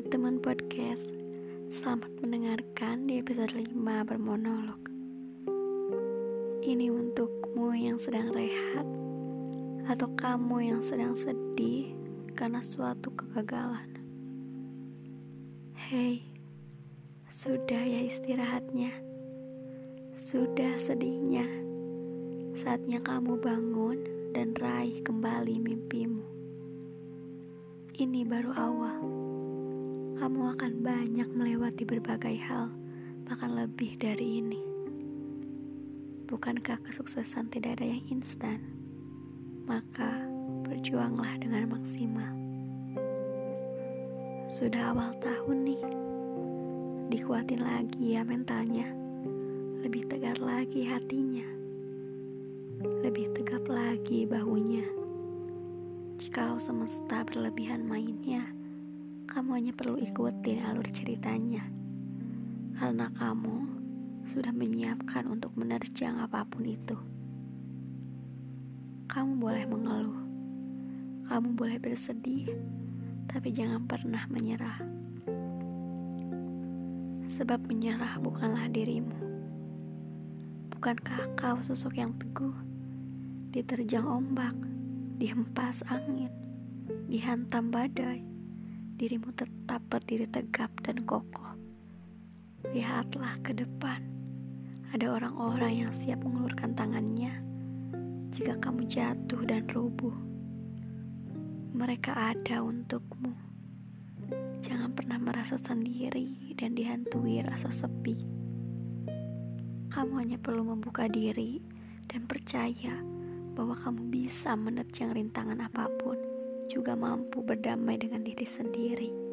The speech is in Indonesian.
teman podcast. Selamat mendengarkan di episode 5 bermonolog. Ini untukmu yang sedang rehat Atau kamu yang sedang sedih karena suatu kegagalan? Hei, sudah ya istirahatnya? Sudah sedihnya? Saatnya kamu bangun dan raih kembali mimpimu. Ini baru awal kamu akan banyak melewati berbagai hal, bahkan lebih dari ini. Bukankah kesuksesan tidak ada yang instan? Maka berjuanglah dengan maksimal. Sudah awal tahun nih, dikuatin lagi ya mentalnya, lebih tegar lagi hatinya, lebih tegap lagi bahunya. Jikalau semesta berlebihan mainnya, kamu hanya perlu ikutin alur ceritanya. Karena kamu sudah menyiapkan untuk menerjang apa pun itu. Kamu boleh mengeluh. Kamu boleh bersedih, tapi jangan pernah menyerah. Sebab menyerah bukanlah dirimu. Bukankah kau sosok yang teguh? Diterjang ombak, dihempas angin, dihantam badai dirimu tetap berdiri tegap dan kokoh. Lihatlah ke depan. Ada orang-orang yang siap mengulurkan tangannya jika kamu jatuh dan rubuh. Mereka ada untukmu. Jangan pernah merasa sendiri dan dihantui rasa sepi. Kamu hanya perlu membuka diri dan percaya bahwa kamu bisa menerjang rintangan apa pun juga mampu berdamai dengan diri sendiri.